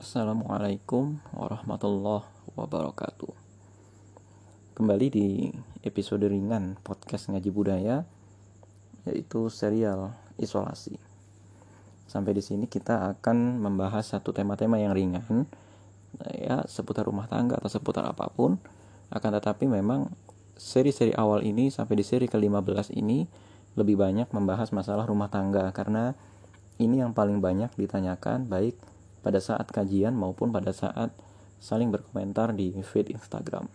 Assalamualaikum warahmatullahi wabarakatuh. Kembali di episode ringan podcast ngaji budaya yaitu serial isolasi. Sampai di sini kita akan membahas satu tema-tema yang ringan ya seputar rumah tangga atau seputar apa pun. Akan tetapi memang seri-seri awal ini sampai di seri ke-15 ini lebih banyak membahas masalah rumah tangga karena ini yang paling banyak ditanyakan baik pada saat kajian maupun pada saat saling berkomentar di feed Instagram.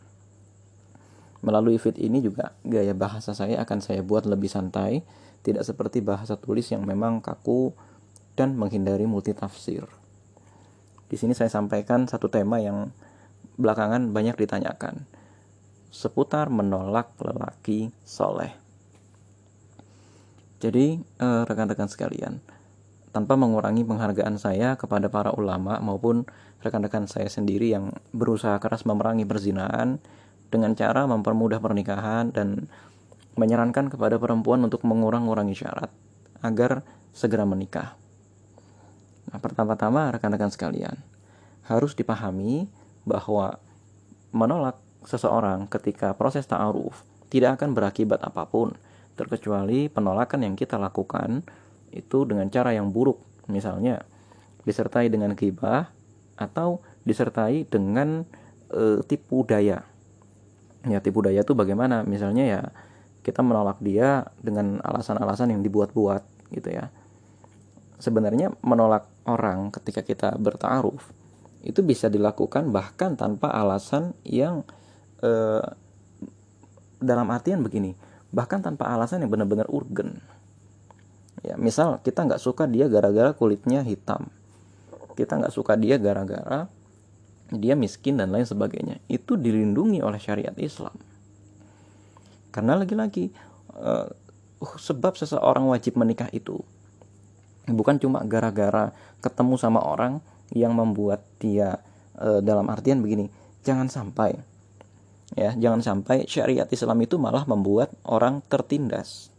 Melalui feed ini juga gaya bahasa saya akan saya buat lebih santai, tidak seperti bahasa tulis yang memang kaku dan menghindari multitafsir. Di sini saya sampaikan satu tema yang belakangan banyak ditanyakan, seputar menolak lelaki soleh. Jadi eh, rekan-rekan sekalian, tanpa mengurangi penghargaan saya kepada para ulama maupun rekan-rekan saya sendiri yang berusaha keras memerangi perzinahan dengan cara mempermudah pernikahan dan menyarankan kepada perempuan untuk mengurang-urangi syarat agar segera menikah. Nah, pertama-tama rekan-rekan sekalian, harus dipahami bahwa menolak seseorang ketika proses ta'aruf tidak akan berakibat apa pun terkecuali penolakan yang kita lakukan itu dengan cara yang buruk. Misalnya disertai dengan ghibah atau disertai dengan e, tipu daya. Ya tipu daya itu bagaimana? Misalnya ya kita menolak dia dengan alasan-alasan yang dibuat-buat gitu ya. Sebenarnya menolak orang ketika kita bertaruh itu bisa dilakukan bahkan tanpa alasan yang e, dalam artian begini bahkan tanpa alasan yang benar-benar urgen ya misal kita nggak suka dia gara-gara kulitnya hitam. Kita nggak suka dia gara-gara dia miskin dan lain sebagainya. Itu dilindungi oleh syariat Islam. Karena lagi-lagi uh, sebab seseorang wajib menikah itu bukan cuma gara-gara ketemu sama orang yang membuat dia uh, dalam artian begini jangan sampai ya jangan sampai syariat Islam itu malah membuat orang tertindas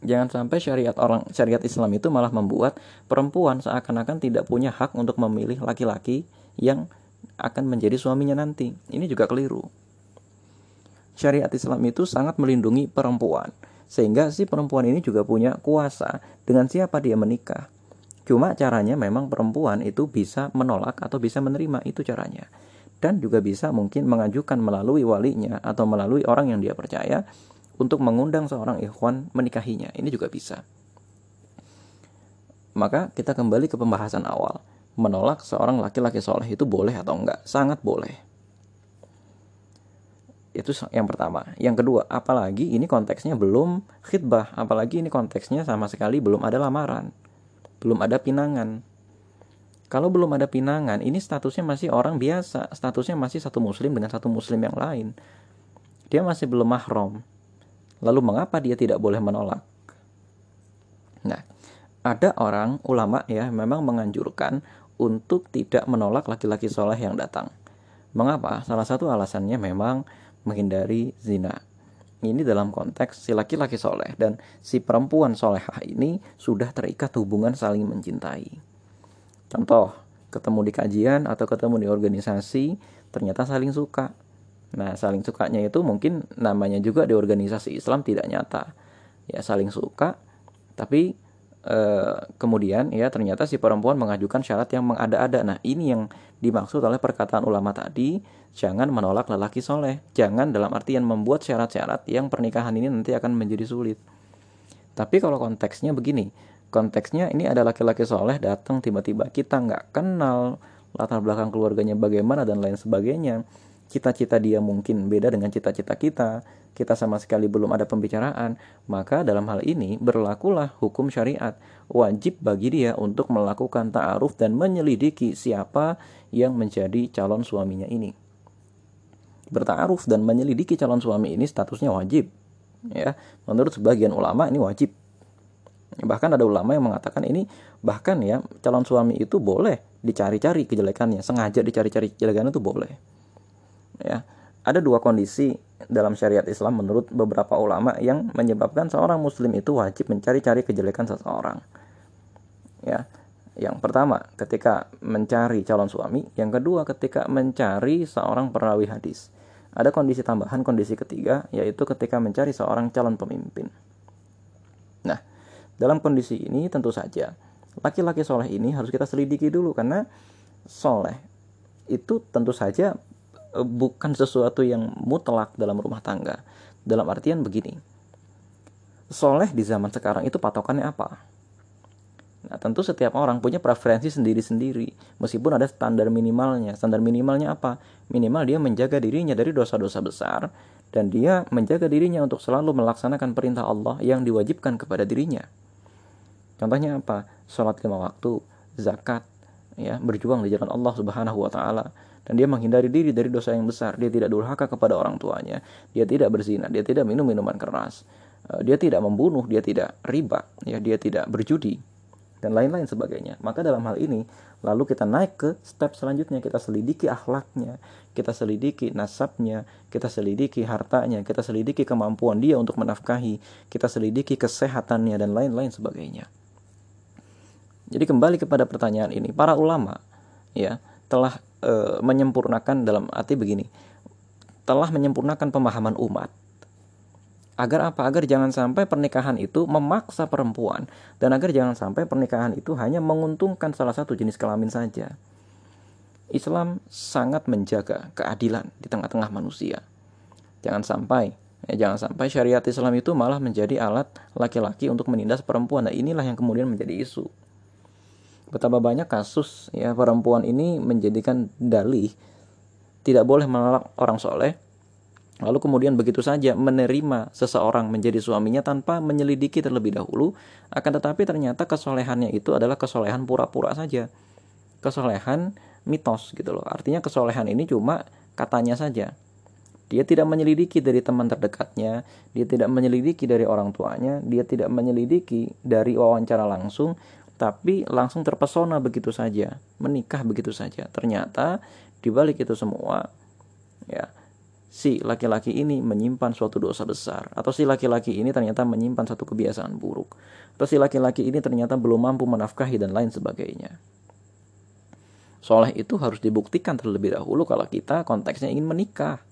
Jangan sampai syariat orang syariat Islam itu malah membuat perempuan seakan-akan tidak punya hak untuk memilih laki-laki yang akan menjadi suaminya nanti. Ini juga keliru. Syariat Islam itu sangat melindungi perempuan, sehingga si perempuan ini juga punya kuasa dengan siapa dia menikah. Cuma caranya memang perempuan itu bisa menolak atau bisa menerima itu caranya. Dan juga bisa mungkin mengajukan melalui walinya atau melalui orang yang dia percaya untuk mengundang seorang ikhwan menikahinya. Ini juga bisa. Maka kita kembali ke pembahasan awal. Menolak seorang laki-laki soleh itu boleh atau enggak? Sangat boleh. Itu yang pertama. Yang kedua, apalagi ini konteksnya belum khidbah. Apalagi ini konteksnya sama sekali belum ada lamaran. Belum ada pinangan. Kalau belum ada pinangan, ini statusnya masih orang biasa. Statusnya masih satu muslim dengan satu muslim yang lain. Dia masih belum mahram Lalu mengapa dia tidak boleh menolak? Nah, ada orang ulama ya memang menganjurkan untuk tidak menolak laki-laki soleh yang datang. Mengapa? Salah satu alasannya memang menghindari zina. Ini dalam konteks si laki-laki soleh dan si perempuan solehah ini sudah terikat hubungan saling mencintai. Contoh, ketemu di kajian atau ketemu di organisasi, ternyata saling suka, Nah, saling sukanya itu mungkin namanya juga di organisasi Islam tidak nyata. Ya, saling suka, tapi e, kemudian ya ternyata si perempuan mengajukan syarat yang mengada-ada. Nah, ini yang dimaksud oleh perkataan ulama tadi, jangan menolak lelaki soleh. Jangan dalam artian membuat syarat-syarat yang pernikahan ini nanti akan menjadi sulit. Tapi kalau konteksnya begini, konteksnya ini ada laki-laki soleh datang tiba-tiba kita nggak kenal latar belakang keluarganya bagaimana dan lain sebagainya cita-cita dia mungkin beda dengan cita-cita kita, kita sama sekali belum ada pembicaraan, maka dalam hal ini berlakulah hukum syariat. Wajib bagi dia untuk melakukan ta'aruf dan menyelidiki siapa yang menjadi calon suaminya ini. Berta'aruf dan menyelidiki calon suami ini statusnya wajib. Ya, menurut sebagian ulama ini wajib. Bahkan ada ulama yang mengatakan ini bahkan ya calon suami itu boleh dicari-cari kejelekannya, sengaja dicari-cari kejelekannya itu boleh ya ada dua kondisi dalam syariat Islam menurut beberapa ulama yang menyebabkan seorang muslim itu wajib mencari-cari kejelekan seseorang. Ya. Yang pertama, ketika mencari calon suami. Yang kedua, ketika mencari seorang perawi hadis. Ada kondisi tambahan, kondisi ketiga, yaitu ketika mencari seorang calon pemimpin. Nah, dalam kondisi ini tentu saja, laki-laki soleh ini harus kita selidiki dulu, karena soleh itu tentu saja bukan sesuatu yang mutlak dalam rumah tangga. Dalam artian begini, soleh di zaman sekarang itu patokannya apa? Nah, tentu setiap orang punya preferensi sendiri-sendiri, meskipun ada standar minimalnya. Standar minimalnya apa? Minimal dia menjaga dirinya dari dosa-dosa besar, dan dia menjaga dirinya untuk selalu melaksanakan perintah Allah yang diwajibkan kepada dirinya. Contohnya apa? Sholat lima waktu, zakat, ya berjuang di jalan Allah Subhanahu wa taala dan dia menghindari diri dari dosa yang besar. Dia tidak durhaka kepada orang tuanya, dia tidak berzina, dia tidak minum minuman keras, eh, dia tidak membunuh, dia tidak riba, ya dia tidak berjudi. Dan lain-lain sebagainya. Maka dalam hal ini lalu kita naik ke step selanjutnya. Kita selidiki akhlaknya, kita selidiki nasabnya, kita selidiki hartanya, kita selidiki kemampuan dia untuk menafkahi, kita selidiki kesehatannya dan lain-lain sebagainya. Jadi kembali kepada pertanyaan ini, para ulama ya telah e, menyempurnakan dalam arti begini, telah menyempurnakan pemahaman umat Agar apa? Agar jangan sampai pernikahan itu memaksa perempuan dan agar jangan sampai pernikahan itu hanya menguntungkan salah satu jenis kelamin saja. Islam sangat menjaga keadilan di tengah-tengah manusia. Jangan sampai ya, jangan sampai syariat Islam itu malah menjadi alat laki-laki untuk menindas perempuan. Nah, inilah yang kemudian menjadi isu. Betapa banyak kasus ya perempuan ini menjadikan dalih tidak boleh menolak orang soleh Lalu kemudian begitu saja menerima seseorang menjadi suaminya tanpa menyelidiki terlebih dahulu, akan tetapi ternyata kesolehannya itu adalah kesolehan pura-pura saja. Kesolehan mitos gitu loh. Artinya kesolehan ini cuma katanya saja. Dia tidak menyelidiki dari teman terdekatnya, dia tidak menyelidiki dari orang tuanya, dia tidak menyelidiki dari wawancara langsung, tapi langsung terpesona begitu saja, menikah begitu saja. Ternyata di balik itu semua ya si laki-laki ini menyimpan suatu dosa besar atau si laki-laki ini ternyata menyimpan satu kebiasaan buruk atau si laki-laki ini ternyata belum mampu menafkahi dan lain sebagainya. Soleh itu harus dibuktikan terlebih dahulu kalau kita konteksnya ingin menikah.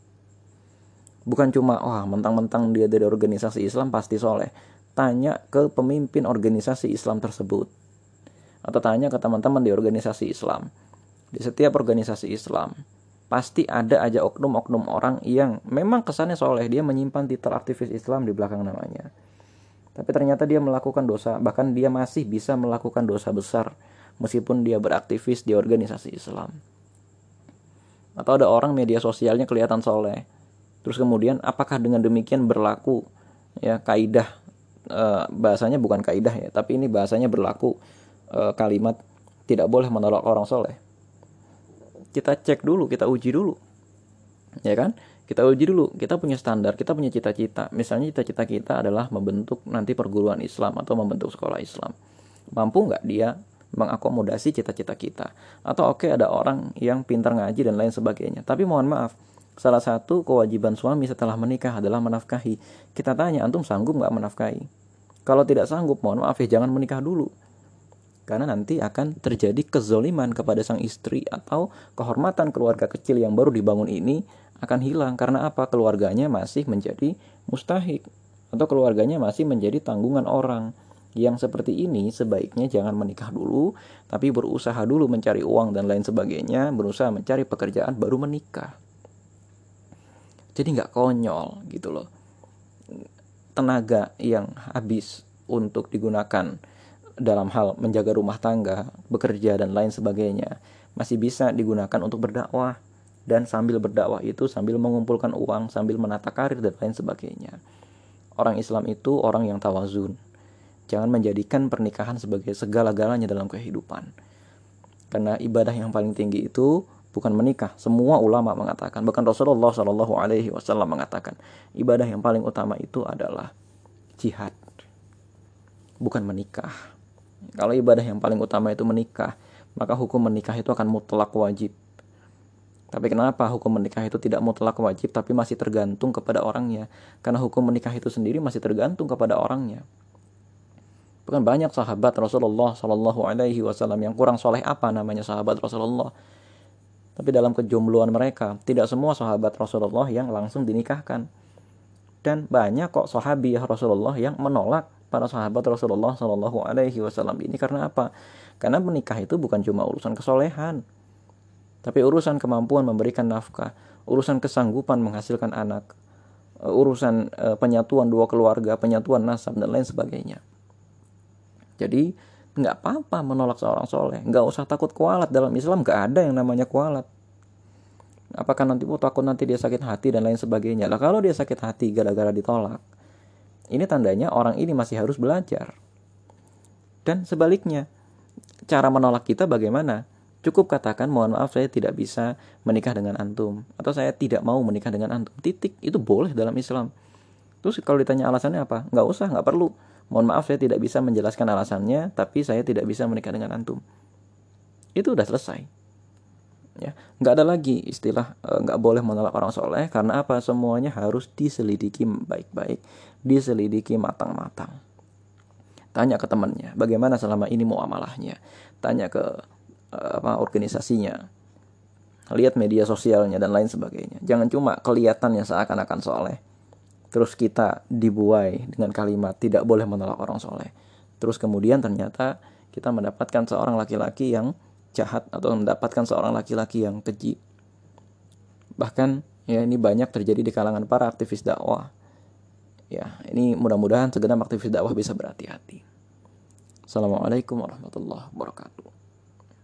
Bukan cuma, wah oh, mentang-mentang dia dari organisasi Islam pasti soleh. Tanya ke pemimpin organisasi Islam tersebut. Atau tanya ke teman-teman di organisasi Islam. Di setiap organisasi Islam, pasti ada aja oknum-oknum orang yang memang kesannya soleh dia menyimpan titel aktivis Islam di belakang namanya. Tapi ternyata dia melakukan dosa bahkan dia masih bisa melakukan dosa besar meskipun dia beraktivis di organisasi Islam. Atau ada orang media sosialnya kelihatan soleh. Terus kemudian apakah dengan demikian berlaku ya kaidah e, bahasanya bukan kaidah ya tapi ini bahasanya berlaku e, kalimat tidak boleh menolak orang soleh kita cek dulu, kita uji dulu. Ya kan? Kita uji dulu, kita punya standar, kita punya cita-cita. Misalnya cita-cita kita adalah membentuk nanti perguruan Islam atau membentuk sekolah Islam. Mampu nggak dia mengakomodasi cita-cita kita? Atau oke okay, ada orang yang pintar ngaji dan lain sebagainya. Tapi mohon maaf, salah satu kewajiban suami setelah menikah adalah menafkahi. Kita tanya, antum sanggup nggak menafkahi? Kalau tidak sanggup, mohon maaf ya jangan menikah dulu karena nanti akan terjadi kezoliman kepada sang istri atau kehormatan keluarga kecil yang baru dibangun ini akan hilang. Karena apa? Keluarganya masih menjadi mustahik atau keluarganya masih menjadi tanggungan orang. Yang seperti ini sebaiknya jangan menikah dulu tapi berusaha dulu mencari uang dan lain sebagainya berusaha mencari pekerjaan baru menikah. Jadi nggak konyol gitu loh. Tenaga yang habis untuk digunakan dalam hal menjaga rumah tangga, bekerja dan lain sebagainya masih bisa digunakan untuk berdakwah dan sambil berdakwah itu sambil mengumpulkan uang, sambil menata karir dan lain sebagainya. Orang Islam itu orang yang tawazun. Jangan menjadikan pernikahan sebagai segala-galanya dalam kehidupan. Karena ibadah yang paling tinggi itu bukan menikah. Semua ulama mengatakan, bahkan Rasulullah Shallallahu Alaihi Wasallam mengatakan, ibadah yang paling utama itu adalah jihad, bukan menikah. Kalau ibadah yang paling utama itu menikah, maka hukum menikah itu akan mutlak wajib. Tapi kenapa hukum menikah itu tidak mutlak wajib tapi masih tergantung kepada orangnya? Karena hukum menikah itu sendiri masih tergantung kepada orangnya. Bukan banyak sahabat Rasulullah Shallallahu Alaihi Wasallam yang kurang soleh apa namanya sahabat Rasulullah. Tapi dalam kejumluan mereka, tidak semua sahabat Rasulullah yang langsung dinikahkan. Dan banyak kok sahabi Rasulullah yang menolak para sahabat Rasulullah Shallallahu Alaihi Wasallam ini karena apa? Karena menikah itu bukan cuma urusan kesolehan, tapi urusan kemampuan memberikan nafkah, urusan kesanggupan menghasilkan anak, urusan uh, penyatuan dua keluarga, penyatuan nasab dan lain sebagainya. Jadi nggak apa-apa menolak seorang soleh, nggak usah takut kualat dalam Islam nggak ada yang namanya kualat. Apakah nanti oh, takut nanti dia sakit hati dan lain sebagainya? Lah kalau dia sakit hati gara-gara ditolak, ini tandanya orang ini masih harus belajar. Dan sebaliknya, cara menolak kita bagaimana? Cukup katakan mohon maaf saya tidak bisa menikah dengan antum atau saya tidak mau menikah dengan antum. Titik itu boleh dalam Islam. Terus kalau ditanya alasannya apa? Nggak usah, nggak perlu. Mohon maaf saya tidak bisa menjelaskan alasannya, tapi saya tidak bisa menikah dengan antum. Itu udah selesai. Ya, nggak ada lagi istilah e, nggak boleh menolak orang soleh karena apa? Semuanya harus diselidiki baik-baik, diselidiki matang-matang. Tanya ke temannya, bagaimana selama ini muamalahnya. Tanya ke e, apa organisasinya. Lihat media sosialnya dan lain sebagainya. Jangan cuma kelihatannya seakan-akan soleh terus kita dibuai dengan kalimat tidak boleh menolak orang soleh terus kemudian ternyata kita mendapatkan seorang laki-laki yang jahat atau mendapatkan seorang laki-laki yang keji. Bahkan ya ini banyak terjadi di kalangan para aktivis dakwah. Ya ini mudah-mudahan segenap aktivis dakwah bisa berhati-hati. Assalamualaikum warahmatullahi wabarakatuh